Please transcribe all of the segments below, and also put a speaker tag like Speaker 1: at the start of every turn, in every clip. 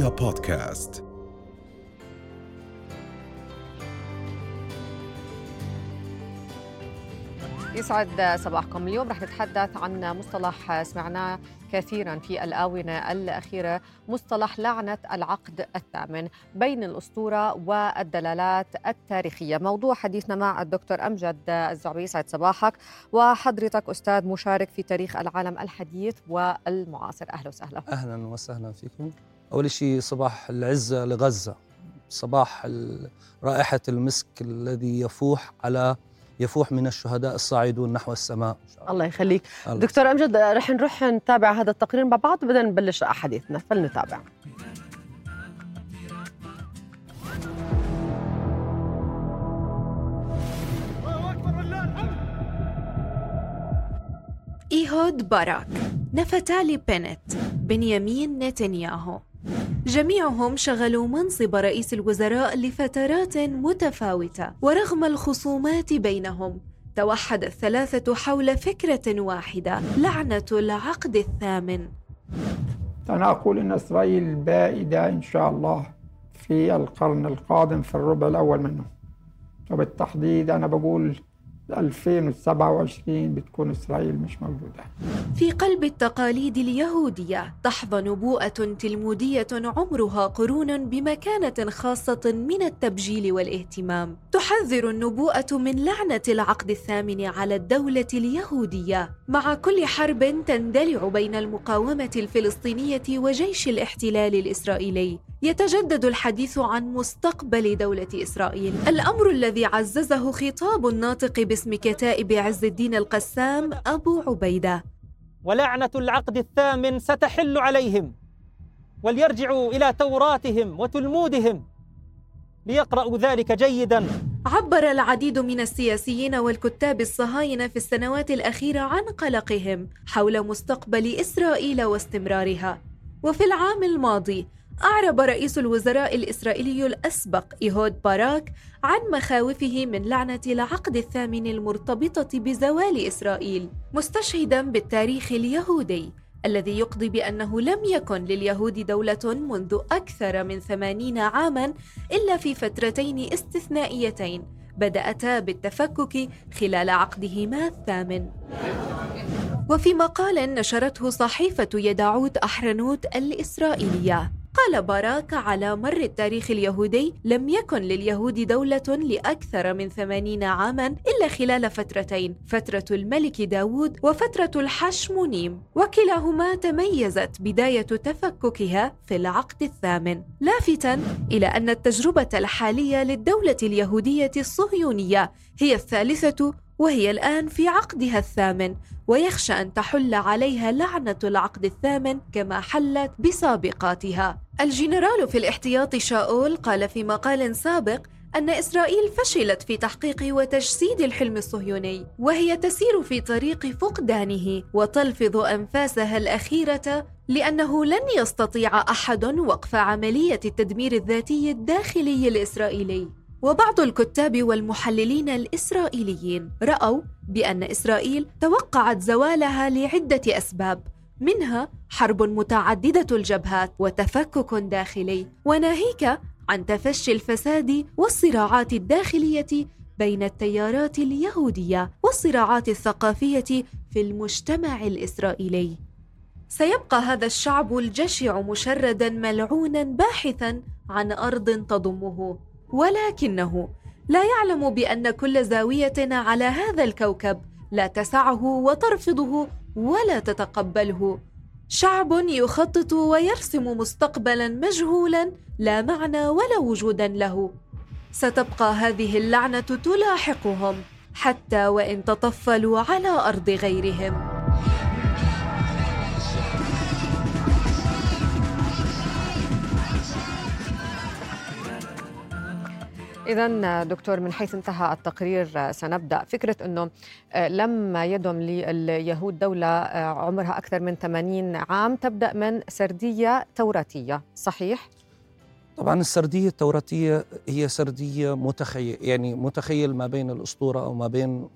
Speaker 1: رؤيا بودكاست.
Speaker 2: يسعد صباحكم اليوم. رح نتحدث عن مصطلح سمعناه كثيرا في الآونة الأخيرة مصطلح لعنة العقد الثامن بين الأسطورة والدلالات التاريخية. موضوع حديثنا مع الدكتور أمجد الزعبي. يسعد صباحك. وحضرتك أستاذ مشارك في تاريخ العالم الحديث والمعاصر. أهلا وسهلا.
Speaker 3: أهلا وسهلا فيكم. أول شيء صباح العزة لغزة. صباح ال- رائحة المسك الذي يفوح على يفوح من الشهداء الصاعدون نحو السماء. الله.
Speaker 4: الله. يخليك.
Speaker 3: الله.
Speaker 4: دكتور أمجد رح نروح نتابع هذا التقرير مع بعض بدنا نبلش حديثنا فلنتابع.
Speaker 5: إيهود باراك. نفتالي بنت بنيامين نتنياهو. جميعهم شغلوا منصب رئيس الوزراء لفترات متفاوتة ورغم الخصومات بينهم توحد الثلاثة حول فكرة واحدة لعنة العقد الثامن.
Speaker 6: أنا أقول إن إسرائيل بائدة إن شاء الله في القرن القادم في الربع الأول منه. وبالتحديد أنا بقول 2027 بتكون إسرائيل مش موجودة
Speaker 5: في قلب التقاليد اليهودية تحظى نبوءة تلمودية عمرها قرون بمكانة خاصة من التبجيل والاهتمام. تحذر النبوءة من لعنة العقد الثامن على الدولة اليهودية، مع كل حرب تندلع بين المقاومة الفلسطينية وجيش الاحتلال الإسرائيلي. يتجدد الحديث عن مستقبل دولة إسرائيل، الأمر الذي عززه خطاب الناطق باسم كتائب عز الدين القسام أبو عبيدة.
Speaker 7: ولعنة العقد الثامن ستحل عليهم وليرجعوا إلى توراتهم وتلمودهم ليقرأوا ذلك جيدا
Speaker 5: عبر العديد من السياسيين والكتاب الصهاينة في السنوات الأخيرة عن قلقهم حول مستقبل إسرائيل واستمرارها. وفي العام الماضي أعرب رئيس الوزراء الإسرائيلي الأسبق إيهود باراك عن مخاوفه من لعنة العقد الثامن المرتبطة بزوال إسرائيل، مستشهدا بالتاريخ اليهودي الذي يقضي بأنه لم يكن لليهود دولة منذ أكثر من ثمانين عاماً إلا في فترتين استثنائيتين بدأتا بالتفكك خلال عقدهما الثامن. وفي مقال نشرته صحيفة يداعوت أحرنوت الإسرائيلية قال باراك على مر التاريخ اليهودي لم يكن لليهود دولة لأكثر من ثمانين عاما إلا خلال فترتين فترة الملك داود وفترة الحشمونيم. وكلاهما تميزت بداية تفككها في العقد الثامن. لافتا إلى أن التجربة الحالية للدولة اليهودية الصهيونية هي الثالثة وهي الآن في عقدها الثامن ويخشى أن تحل عليها لعنة العقد الثامن كما حلت بسابقاتها. الجنرال في الاحتياط شاول قال في مقال سابق أن إسرائيل فشلت في تحقيق وتجسيد الحلم الصهيوني، وهي تسير في طريق فقدانه وتلفظ أنفاسها الأخيرة لأنه لن يستطيع أحد وقف عملية التدمير الذاتي الداخلي الإسرائيلي. وبعض الكتاب والمحللين الإسرائيليين رأوا بأن إسرائيل توقعت زوالها لعدة أسباب منها حرب متعددة الجبهات وتفكك داخلي وناهيك عن تفشي الفساد والصراعات الداخلية بين التيارات اليهودية والصراعات الثقافية في المجتمع الإسرائيلي. سيبقى هذا الشعب الجشع مشردا ملعونا باحثا عن أرض تضمه. ولكنه لا يعلم بأن كل زاويه على هذا الكوكب لا تسعه وترفضه ولا تتقبله. شعب يخطط ويرسم مستقبلا مجهولا لا معنى ولا وجودا له. ستبقى هذه اللعنة تلاحقهم حتى وإن تطفلوا على أرض غيرهم.
Speaker 2: إذا دكتور من حيث انتهى التقرير سنبدأ. فكرة أنه لما يدم لليهود دولة عمرها أكثر من 80 عام تبدأ من سردية توراتية. صحيح؟
Speaker 3: طبعا السردية التوراتية هي سردية متخيل يعني متخيل ما بين الأسطورة أو ما بين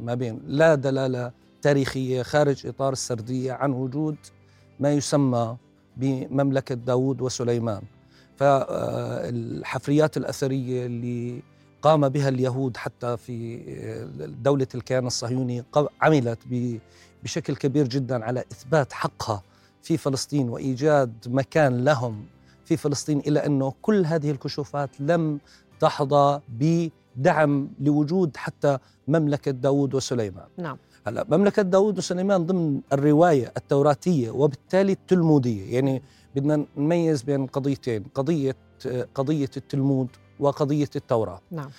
Speaker 3: ما بين. لا دلالة تاريخية خارج إطار السردية عن وجود ما يسمى بمملكة داود وسليمان. فالحفريات الأثرية اللي قام بها اليهود حتى في دولة الكيان الصهيوني عملت بشكل كبير جدا على إثبات حقها في فلسطين وإيجاد مكان لهم في فلسطين إلى أنه كل هذه الكشوفات لم تحظى بدعم لوجود حتى مملكة داود وسليمان.
Speaker 2: نعم.
Speaker 3: هلا مملكة داود وسليمان ضمن الرواية التوراتية وبالتالي التلمودية يعني بدنا نميز بين قضيتين قضية قضية التلمود وقضية التوراة.
Speaker 2: نعم.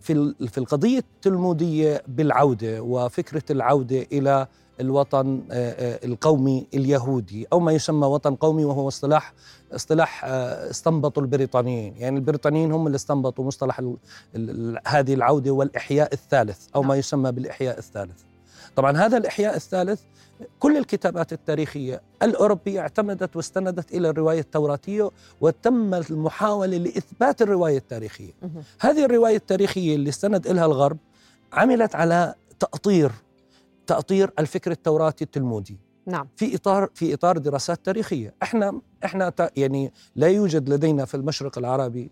Speaker 3: في في القضية التلمودية بالعودة وفكرة العودة إلى الوطن القومي اليهودي أو ما يسمى وطن قومي وهو اصطلاح اصطلاح استنبطوا البريطانيين، يعني البريطانيين هم اللي استنبطوا مصطلح هذه العودة والإحياء الثالث أو ما يسمى بالإحياء الثالث. طبعا هذا الإحياء الثالث كل الكتابات التاريخية الأوروبية اعتمدت واستندت إلى الرواية التوراتية وتم المحاولة لإثبات الرواية التاريخية. هذه الرواية التاريخية اللي استند إلها الغرب عملت على تأطير تأطير الفكر التوراتي التلمودي.
Speaker 2: نعم.
Speaker 3: في إطار في إطار دراسات تاريخية. إحنا إحنا يعني لا يوجد لدينا في المشرق العربي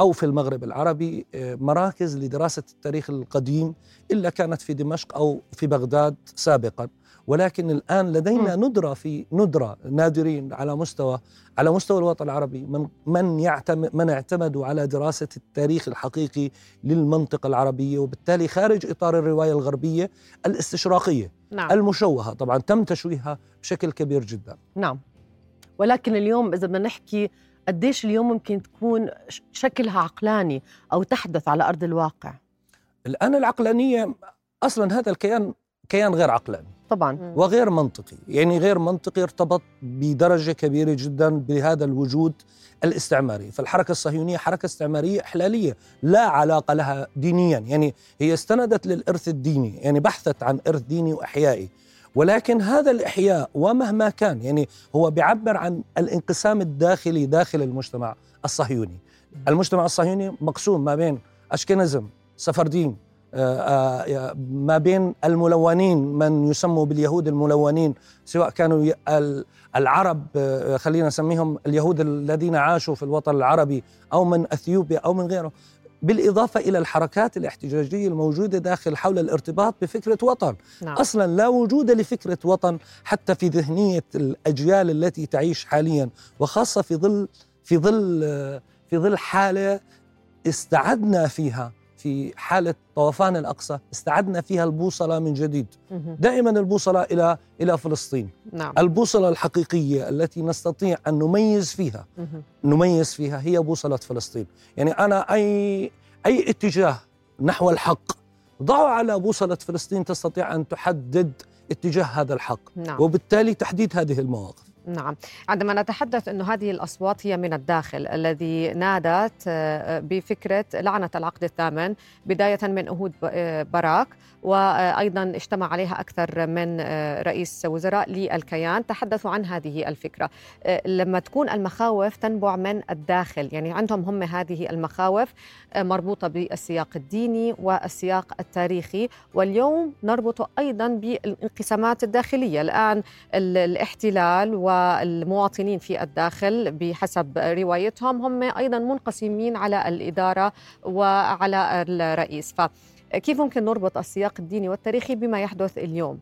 Speaker 3: أو في المغرب العربي مراكز لدراسة التاريخ القديم إلا كانت في دمشق أو في بغداد سابقا. ولكن الآن لدينا ندرة في ندرة نادرين على مستوى على مستوى الوطن العربي. من من يعتمد من اعتمدوا على دراسة التاريخ الحقيقي للمنطقة العربية وبالتالي خارج إطار الرواية الغربية الاستشراقية
Speaker 2: نعم.
Speaker 3: المشوهة. طبعا تم تشويهها بشكل كبير جدا.
Speaker 4: نعم. ولكن اليوم إذا بدنا نحكي قديش اليوم ممكن تكون شكلها عقلاني أو تحدث على أرض الواقع؟
Speaker 3: الآن العقلانية أصلا هذا الكيان كيان غير عقلاني.
Speaker 4: طبعا.
Speaker 3: وغير منطقي. يعني غير منطقي ارتبط بدرجة كبيرة جدا بهذا الوجود الاستعماري. فالحركة الصهيونية حركة استعمارية إحلالية لا علاقة لها دينيا. يعني هي استندت للإرث الديني. يعني بحثت عن إرث ديني وإحيائي. ولكن هذا الإحياء ومهما كان يعني هو بيعبر عن الانقسام الداخلي داخل المجتمع الصهيوني. المجتمع الصهيوني مقسوم ما بين أشكنزم سفرديم ما بين الملونين من يسموا باليهود الملونين سواء كانوا العرب خلينا نسميهم اليهود الذين عاشوا في الوطن العربي أو من أثيوبيا أو من غيره. بالإضافة إلى الحركات الاحتجاجية الموجودة داخل حول الارتباط بفكرة وطن
Speaker 2: نعم.
Speaker 3: أصلا لا وجود لفكرة وطن حتى في ذهنية الأجيال التي تعيش حاليا وخاصة في ظل في ظل في ظل حالة استعدنا فيها في حالة طوفان الأقصى استعدنا فيها البوصلة من جديد. دائما البوصلة إلى إلى فلسطين.
Speaker 2: نعم.
Speaker 3: البوصلة الحقيقية التي نستطيع أن نميز فيها نميز فيها هي بوصلة فلسطين. يعني أنا أي أي اتجاه نحو الحق ضعوا على بوصلة فلسطين تستطيع أن تحدد اتجاه هذا الحق.
Speaker 2: نعم.
Speaker 3: وبالتالي تحديد هذه المواقف.
Speaker 2: نعم. عندما نتحدث أن هذه الأصوات هي من الداخل الذي نادت بفكرة لعنة العقد الثامن بداية من أهود باراك وأيضا اجتمع عليها أكثر من رئيس وزراء للكيان. تحدثوا عن هذه الفكرة. لما تكون المخاوف تنبع من الداخل يعني عندهم هم هذه المخاوف مربوطة بالسياق الديني والسياق التاريخي. واليوم نربط أيضا بالانقسامات الداخلية. الآن الاحتلال والمواطنين في الداخل بحسب روايتهم هم أيضا منقسمين على الإدارة وعلى الرئيس ف كيف ممكن نربط السياق الديني والتاريخي بما يحدث اليوم؟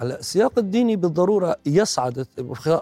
Speaker 3: هلا السياق الديني بالضرورة يصعد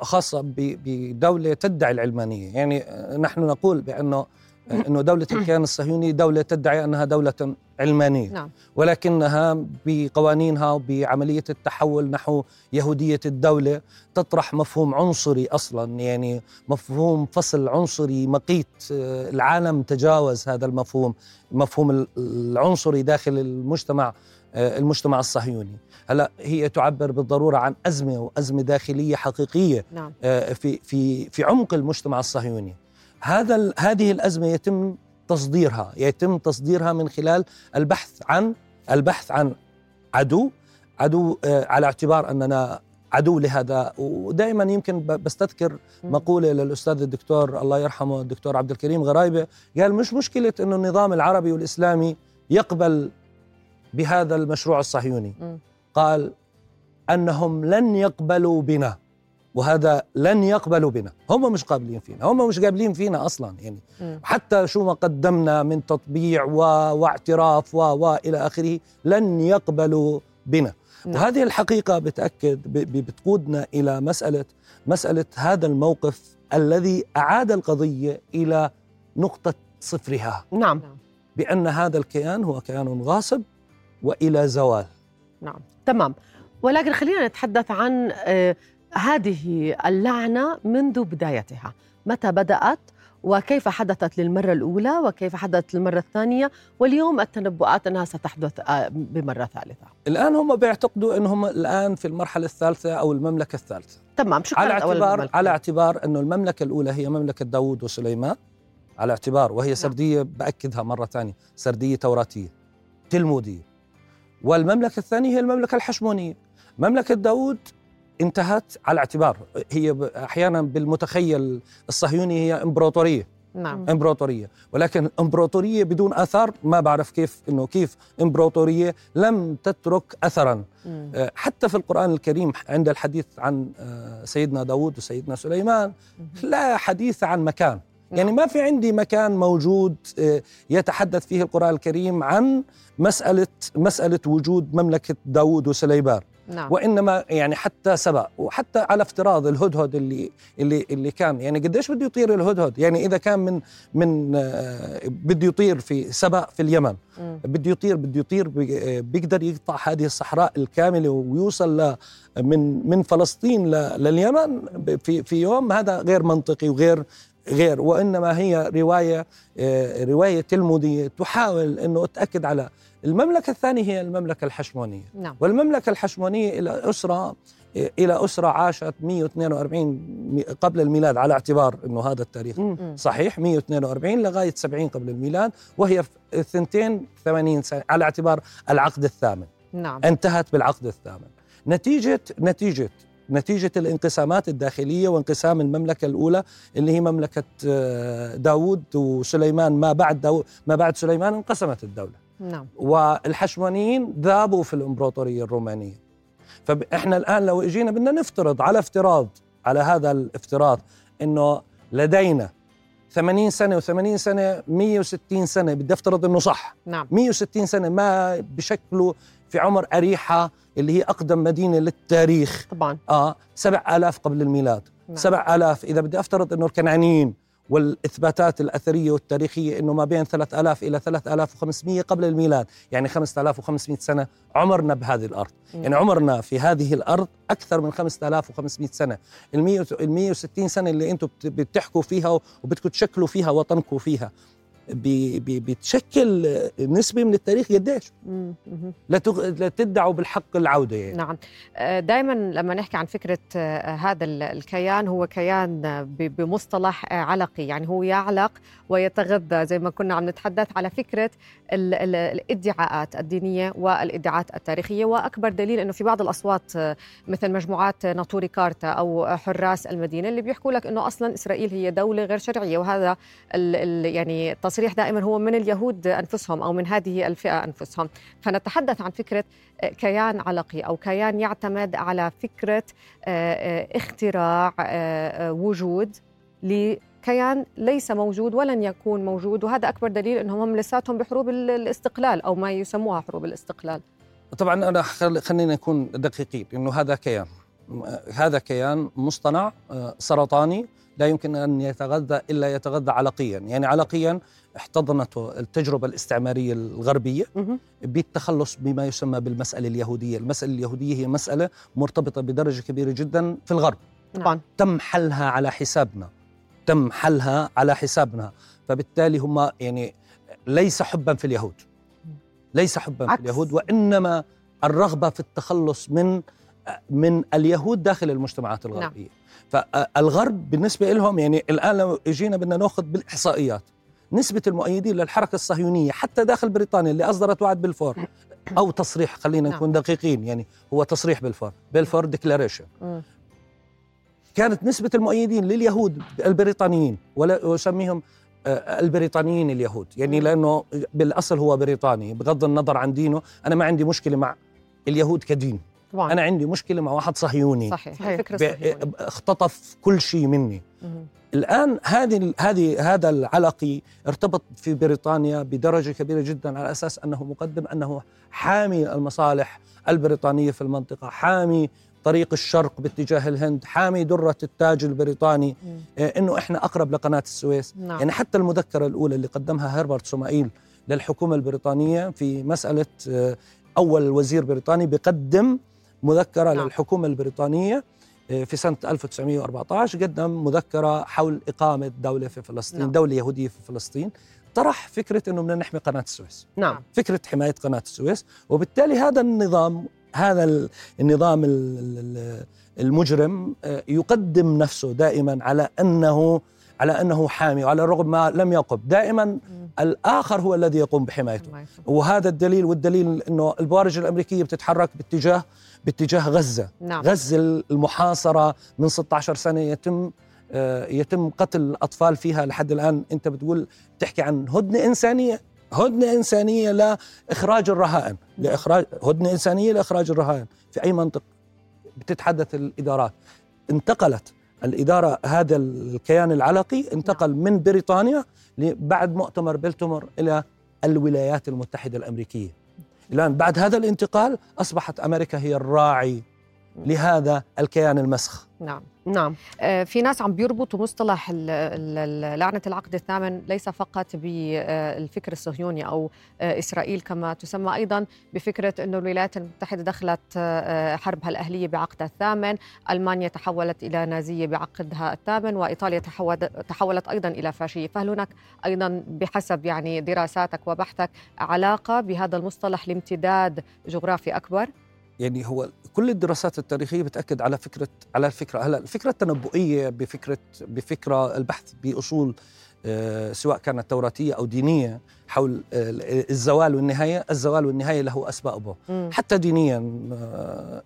Speaker 3: خاصة بدولة تدعي العلمانية، يعني نحن نقول بأنه إنه دولة الكيان الصهيوني دولة تدعي أنها دولة علمانية
Speaker 2: نعم.
Speaker 3: ولكنها بقوانينها وبعملية التحول نحو يهودية الدولة تطرح مفهوم عنصري أصلا يعني مفهوم فصل عنصري مقيت العالم تجاوز هذا المفهوم مفهوم العنصري داخل المجتمع المجتمع الصهيوني هلا هي تعبر بالضرورة عن أزمة وأزمة داخلية حقيقية
Speaker 2: نعم.
Speaker 3: في في في عمق المجتمع الصهيوني هذا هذه الأزمة يتم تصديرها يتم تصديرها من خلال البحث عن البحث عن عدو عدو على اعتبار أننا عدو لهذا. ودائما يمكن بستذكر مقولة للأستاذ الدكتور الله يرحمه الدكتور عبد الكريم غرايبه قال مش مشكلة إنه النظام العربي والإسلامي يقبل بهذا المشروع الصهيوني. قال أنهم لن يقبلوا بنا. وهذا لن يقبلوا بنا. هم مش قابلين فينا. هم مش قابلين فينا أصلا يعني.
Speaker 2: مم.
Speaker 3: حتى شو ما قدمنا من تطبيع و... واعتراف و... والى آخره لن يقبلوا بنا.
Speaker 2: نعم.
Speaker 3: وهذه الحقيقة بتأكد ب... ب- بتقودنا إلى مسألة مسألة هذا الموقف الذي أعاد القضية إلى نقطة صفرها.
Speaker 4: نعم.
Speaker 3: بأن هذا الكيان هو كيان غاصب وإلى زوال.
Speaker 2: نعم.
Speaker 4: تمام. ولكن خلينا نتحدث عن آه، هذه اللعنة منذ بدايتها. متى بدأت؟ وكيف حدثت للمرة الأولى؟ وكيف حدثت للمرة الثانية؟ واليوم التنبؤات أنها ستحدث آه، بمرة ثالثة.
Speaker 3: الآن هم بيعتقدوا انهم الآن في المرحلة الثالثة أو المملكة الثالثة.
Speaker 4: تمام شو
Speaker 3: على اعتبار
Speaker 4: المملكة؟
Speaker 3: على اعتبار إنه المملكة الأولى هي مملكة داوود وسليمان. على اعتبار وهي سردية بأكدها مرة ثانية سردية توراتية تلمودية. والمملكة الثانية هي المملكة الحشمونية. مملكة داوود انتهت على اعتبار. هي أحيانا بالمتخيل الصهيوني هي إمبراطورية.
Speaker 2: نعم.
Speaker 3: إمبراطورية. ولكن إمبراطورية بدون اثر ما بعرف كيف إنه كيف إمبراطورية لم تترك اثرا.
Speaker 2: مم.
Speaker 3: آه، حتى في القرآن الكريم عند الحديث عن آه، سيدنا داود وسيدنا سليمان لا حديث عن مكان. يعني ما في عندي مكان موجود آه، يتحدث فيه القرآن الكريم عن مسألة مسألة وجود مملكة داود وسليمان.
Speaker 2: نعم.
Speaker 3: وإنما يعني حتى سبق وحتى على افتراض الهدهد اللي اللي اللي كان. يعني قديش بده يطير الهدهد؟ يعني إذا كان من من آه، بده يطير في سبق في اليمن. بده يطير بده يطير بي- بيقدر يقطع هذه الصحراء الكاملة ويوصل ل من من فلسطين لليمن في في يوم. هذا غير منطقي وغير غير وإنما هي رواية آه، رواية تلموديه تحاول إنه تأكد على المملكة الثانية هي المملكة الحشمونية.
Speaker 2: نعم.
Speaker 3: والمملكة الحشمونية إلى أسرة إلى أسرة عاشت 142 مي- قبل الميلاد على اعتبار إنه هذا التاريخ
Speaker 4: مم.
Speaker 3: صحيح 142 لغاية 70 قبل الميلاد وهي في 82 سنه على اعتبار العقد الثامن.
Speaker 2: نعم.
Speaker 3: انتهت بالعقد الثامن. نتيجة نتيجة نتيجة الانقسامات الداخلية وانقسام المملكة الأولى اللي هي مملكة آه، داود وسليمان. ما بعد داود ما بعد سليمان انقسمت الدولة.
Speaker 2: نعم.
Speaker 3: والحشمونيين ذابوا في الإمبراطورية الرومانية. فاحنا الآن لو إجينا بدنا نفترض على افتراض على هذا الافتراض إنه لدينا 80 سنة و80 سنة 160 سنة بدي أفترض إنه صح.
Speaker 2: نعم.
Speaker 3: 160 سنة ما بشكلوا في عمر أريحة اللي هي أقدم مدينة للتاريخ.
Speaker 4: طبعا.
Speaker 3: آه 7000 قبل الميلاد.
Speaker 2: نعم.
Speaker 3: 7000 إذا بدي أفترض إنه الكنعانيين والإثباتات الأثرية والتاريخية إنه ما بين 3000 إلى 3500 قبل الميلاد. يعني 5500 سنة عمرنا بهذه الأرض.
Speaker 2: مم.
Speaker 3: يعني عمرنا في هذه الأرض أكثر من 5500 سنه ال 100 ال 160 سنة اللي أنتم بت- بتحكوا فيها وبدكم تشكلوا فيها وطنكم فيها. بي- بي- بتشكل نسبة من التاريخ قديش. لا لا تدعوا بالحق العودة يعني.
Speaker 2: نعم. دائما لما نحكي عن فكرة آه، هذا ال- الكيان هو كيان آه، بمصطلح آه، علقي. يعني هو يعلق ويتغذى زي ما كنا عم نتحدث على ال- الادعاءات الدينية والادعاءات التاريخية. وأكبر دليل أنه في بعض الأصوات آه، مثل مجموعات ناطوري كارتا أو حراس المدينة اللي بيحكوا لك أنه أصلا إسرائيل هي دولة غير شرعية. وهذا ال ال يعني التصريح دائما هو من اليهود أنفسهم أو من هذه الفئة أنفسهم. فنتحدث عن فكرة كيان علقي أو كيان يعتمد على فكرة آه، آه، اختراع آه، آه، وجود لكيان ليس موجود ولن يكون موجود. وهذا أكبر دليل إنهم هم لساتهم بحروب ال- الاستقلال أو ما يسموها حروب الاستقلال.
Speaker 3: طبعا أنا خل- خلينا نكون دقيقين إنه هذا كيان. هذا كيان مصطنع آه، سرطاني لا يمكن أن يتغذى إلا يتغذى علقيا، يعني علقيا احتضنته التجربة الاستعمارية الغربية
Speaker 4: مهم.
Speaker 3: بالتخلص بما يسمى بالمسألة اليهودية، المسألة اليهودية هي مسألة مرتبطة بدرجة كبيرة جدا في الغرب،
Speaker 4: طبعا
Speaker 3: تم حلها على حسابنا. تم حلها على حسابنا. فبالتالي هم يعني ليس حبا في اليهود. ليس حبا
Speaker 4: عكس.
Speaker 3: في اليهود وإنما الرغبة في التخلص من من اليهود داخل المجتمعات الغربية. فالغرب بالنسبة لهم يعني الآن لو اجينا بدنا نأخذ بالإحصائيات نسبة المؤيدين للحركة الصهيونية حتى داخل بريطانيا اللي أصدرت وعد بلفور أو تصريح خلينا
Speaker 2: نعم.
Speaker 3: نكون دقيقين يعني هو تصريح بلفور Balfour Declaration
Speaker 2: مم.
Speaker 3: كانت نسبة المؤيدين لليهود البريطانيين ولا أسميهم آه، البريطانيين اليهود يعني. لأنه بالأصل هو بريطاني بغض النظر عن دينه أنا ما عندي مشكلة مع اليهود كدين
Speaker 4: طبعا
Speaker 3: أنا عندي مشكلة مع واحد صهيوني
Speaker 2: صحيح
Speaker 4: صحيح.
Speaker 2: الفكرة
Speaker 3: ب-
Speaker 2: الصهيونية.
Speaker 3: اختطف كل شيء مني. الآن هذه هذه هذا العلقي ارتبط في بريطانيا بدرجة كبيرة جدا على أساس أنه مقدم أنه حامي المصالح البريطانية في المنطقة، حامي طريق الشرق باتجاه الهند، حامي درة التاج البريطاني،. آه، إنه إحنا أقرب لقناة السويس،
Speaker 2: نعم
Speaker 3: يعني حتى المذكرة الأولى اللي قدمها هربرت سومائيل للحكومة البريطانية في مسألة آه، أول وزير بريطاني بيقدم مذكرة
Speaker 2: نعم.
Speaker 3: للحكومة البريطانية في سنة 1914 قدم مذكرة حول إقامة دولة في فلسطين
Speaker 2: نعم.
Speaker 3: دولة يهودية في فلسطين. طرح فكرة إنه بدنا نحمي قناة السويس.
Speaker 4: نعم.
Speaker 3: فكرة حماية قناة السويس. وبالتالي هذا النظام هذا ال- النظام ال- ال- المجرم آه، يقدم نفسه دائما على أنه على أنه حامي وعلى الرغم ما لم يقم دائما. الآخر هو الذي يقوم بحمايته.
Speaker 2: حمايته.
Speaker 3: وهذا الدليل والدليل إنه البوارج الأمريكية بتتحرك باتجاه باتجاه غزة.
Speaker 2: نعم.
Speaker 3: غزة المحاصرة من 16 سنة يتم آه، يتم قتل الأطفال فيها لحد الآن. أنت بتقول تحكي عن هدنة إنسانية؟ هدنة إنسانية لاخراج الرهائن. لاخراج هدنة إنسانية لإخراج الرهائن. في أي منطق؟ بتتحدث الإدارات. انتقلت. الإدارة هذا الكيان العلقي انتقل من بريطانيا بعد مؤتمر بلتمر إلى الولايات المتحدة الأمريكية. الآن بعد هذا الانتقال أصبحت أمريكا هي الراعي لهذا الكيان المسخ.
Speaker 2: نعم.
Speaker 4: نعم
Speaker 2: آه، في ناس عم بيربطوا مصطلح لعنة العقد الثامن ليس فقط بالفكر الصهيوني أو آه، إسرائيل كما تسمى أيضا بفكرة أنه الولايات المتحدة دخلت آه، حربها الأهلية بعقدها الثامن ألمانيا تحولت إلى نازية بعقدها الثامن وإيطاليا تحولت أيضا إلى فاشية فهل هناك أيضا بحسب يعني دراساتك وبحثك علاقة بهذا المصطلح لامتداد جغرافي أكبر؟
Speaker 3: يعني هو كل الدراسات التاريخية بتأكد على فكره على الفكرة هلا الفكرة التنبؤية بفكره بفكرة البحث بأصول آه، سواء كانت توراتية أو دينية حول آه، الزوال والنهاية، الزوال والنهاية له اسبابه،
Speaker 2: مم.
Speaker 3: حتى دينيا آه،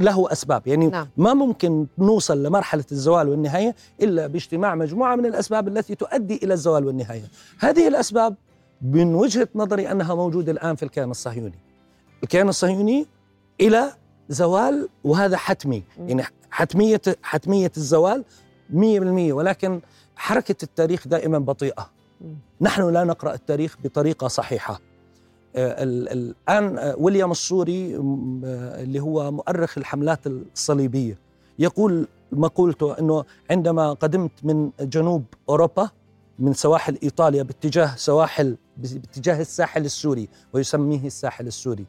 Speaker 3: له أسباب، يعني
Speaker 2: نعم.
Speaker 3: ما ممكن نوصل لمرحلة الزوال والنهاية إلا باجتماع مجموعة من الأسباب التي تؤدي إلى الزوال والنهاية. هذه الأسباب من وجهة نظري أنها موجودة الآن في الكيان الصهيوني. الكيان الصهيوني إلى زوال وهذا حتمي. يعني حتمية حتمية الزوال 100% ولكن حركة التاريخ دائما
Speaker 2: بطيئة.
Speaker 3: نحن لا نقرأ التاريخ بطريقة صحيحة آه، ال- ال- الآن آه، ويليام السوري م- آه، اللي هو مؤرخ الحملات الصليبية يقول مقولته إنه عندما قدمت من جنوب أوروبا من سواحل إيطاليا باتجاه سواحل باتجاه الساحل السوري ويسميه الساحل السوري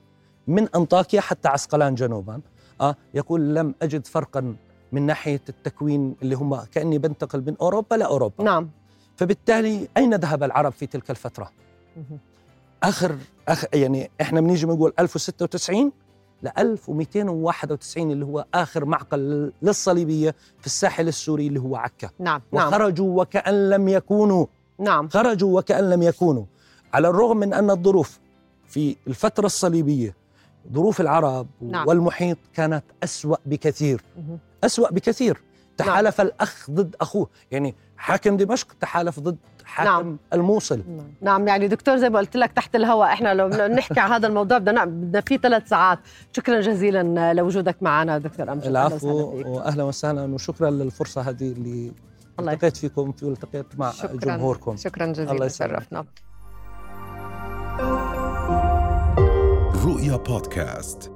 Speaker 3: من أنطاكيا حتى عسقلان جنوبا. آه يقول لم أجد فرقا من ناحية التكوين اللي هم كأني بنتقل من أوروبا لاوروبا
Speaker 4: نعم.
Speaker 3: فبالتالي أين ذهب العرب في تلك الفترة؟
Speaker 2: مهم.
Speaker 3: آخر أخ يعني إحنا بنيجي بنقول 1096 ل 1291 اللي هو آخر معقل للصليبية في الساحل السوري اللي هو عكا.
Speaker 2: نعم
Speaker 4: نعم.
Speaker 3: وخرجوا وكأن لم يكونوا.
Speaker 4: نعم.
Speaker 3: خرجوا وكأن لم يكونوا. على الرغم من أن الظروف في الفترة الصليبية ظروف العرب
Speaker 2: نعم.
Speaker 3: والمحيط كانت أسوأ بكثير. أسوأ بكثير تحالف الأخ ضد أخوه يعني حاكم دمشق تحالف ضد حاكم
Speaker 4: نعم.
Speaker 3: الموصل
Speaker 2: نعم.
Speaker 4: نعم يعني دكتور زي ما قلت لك تحت الهواء إحنا لو نحكي عن هذا الموضوع بدنا بدنا فيه ثلاث ساعات شكرا جزيلا لوجودك معنا دكتور أمجد
Speaker 3: العفو. وأهلا وسهلا وشكرا للفرصة هذه اللي
Speaker 4: الله
Speaker 3: التقيت فيكم في والتقيت مع
Speaker 2: شكرا
Speaker 3: جمهوركم
Speaker 2: شكرا
Speaker 3: الله
Speaker 2: جزيلا
Speaker 3: يسلمك.
Speaker 2: شرفنا
Speaker 1: رؤيا بودكاست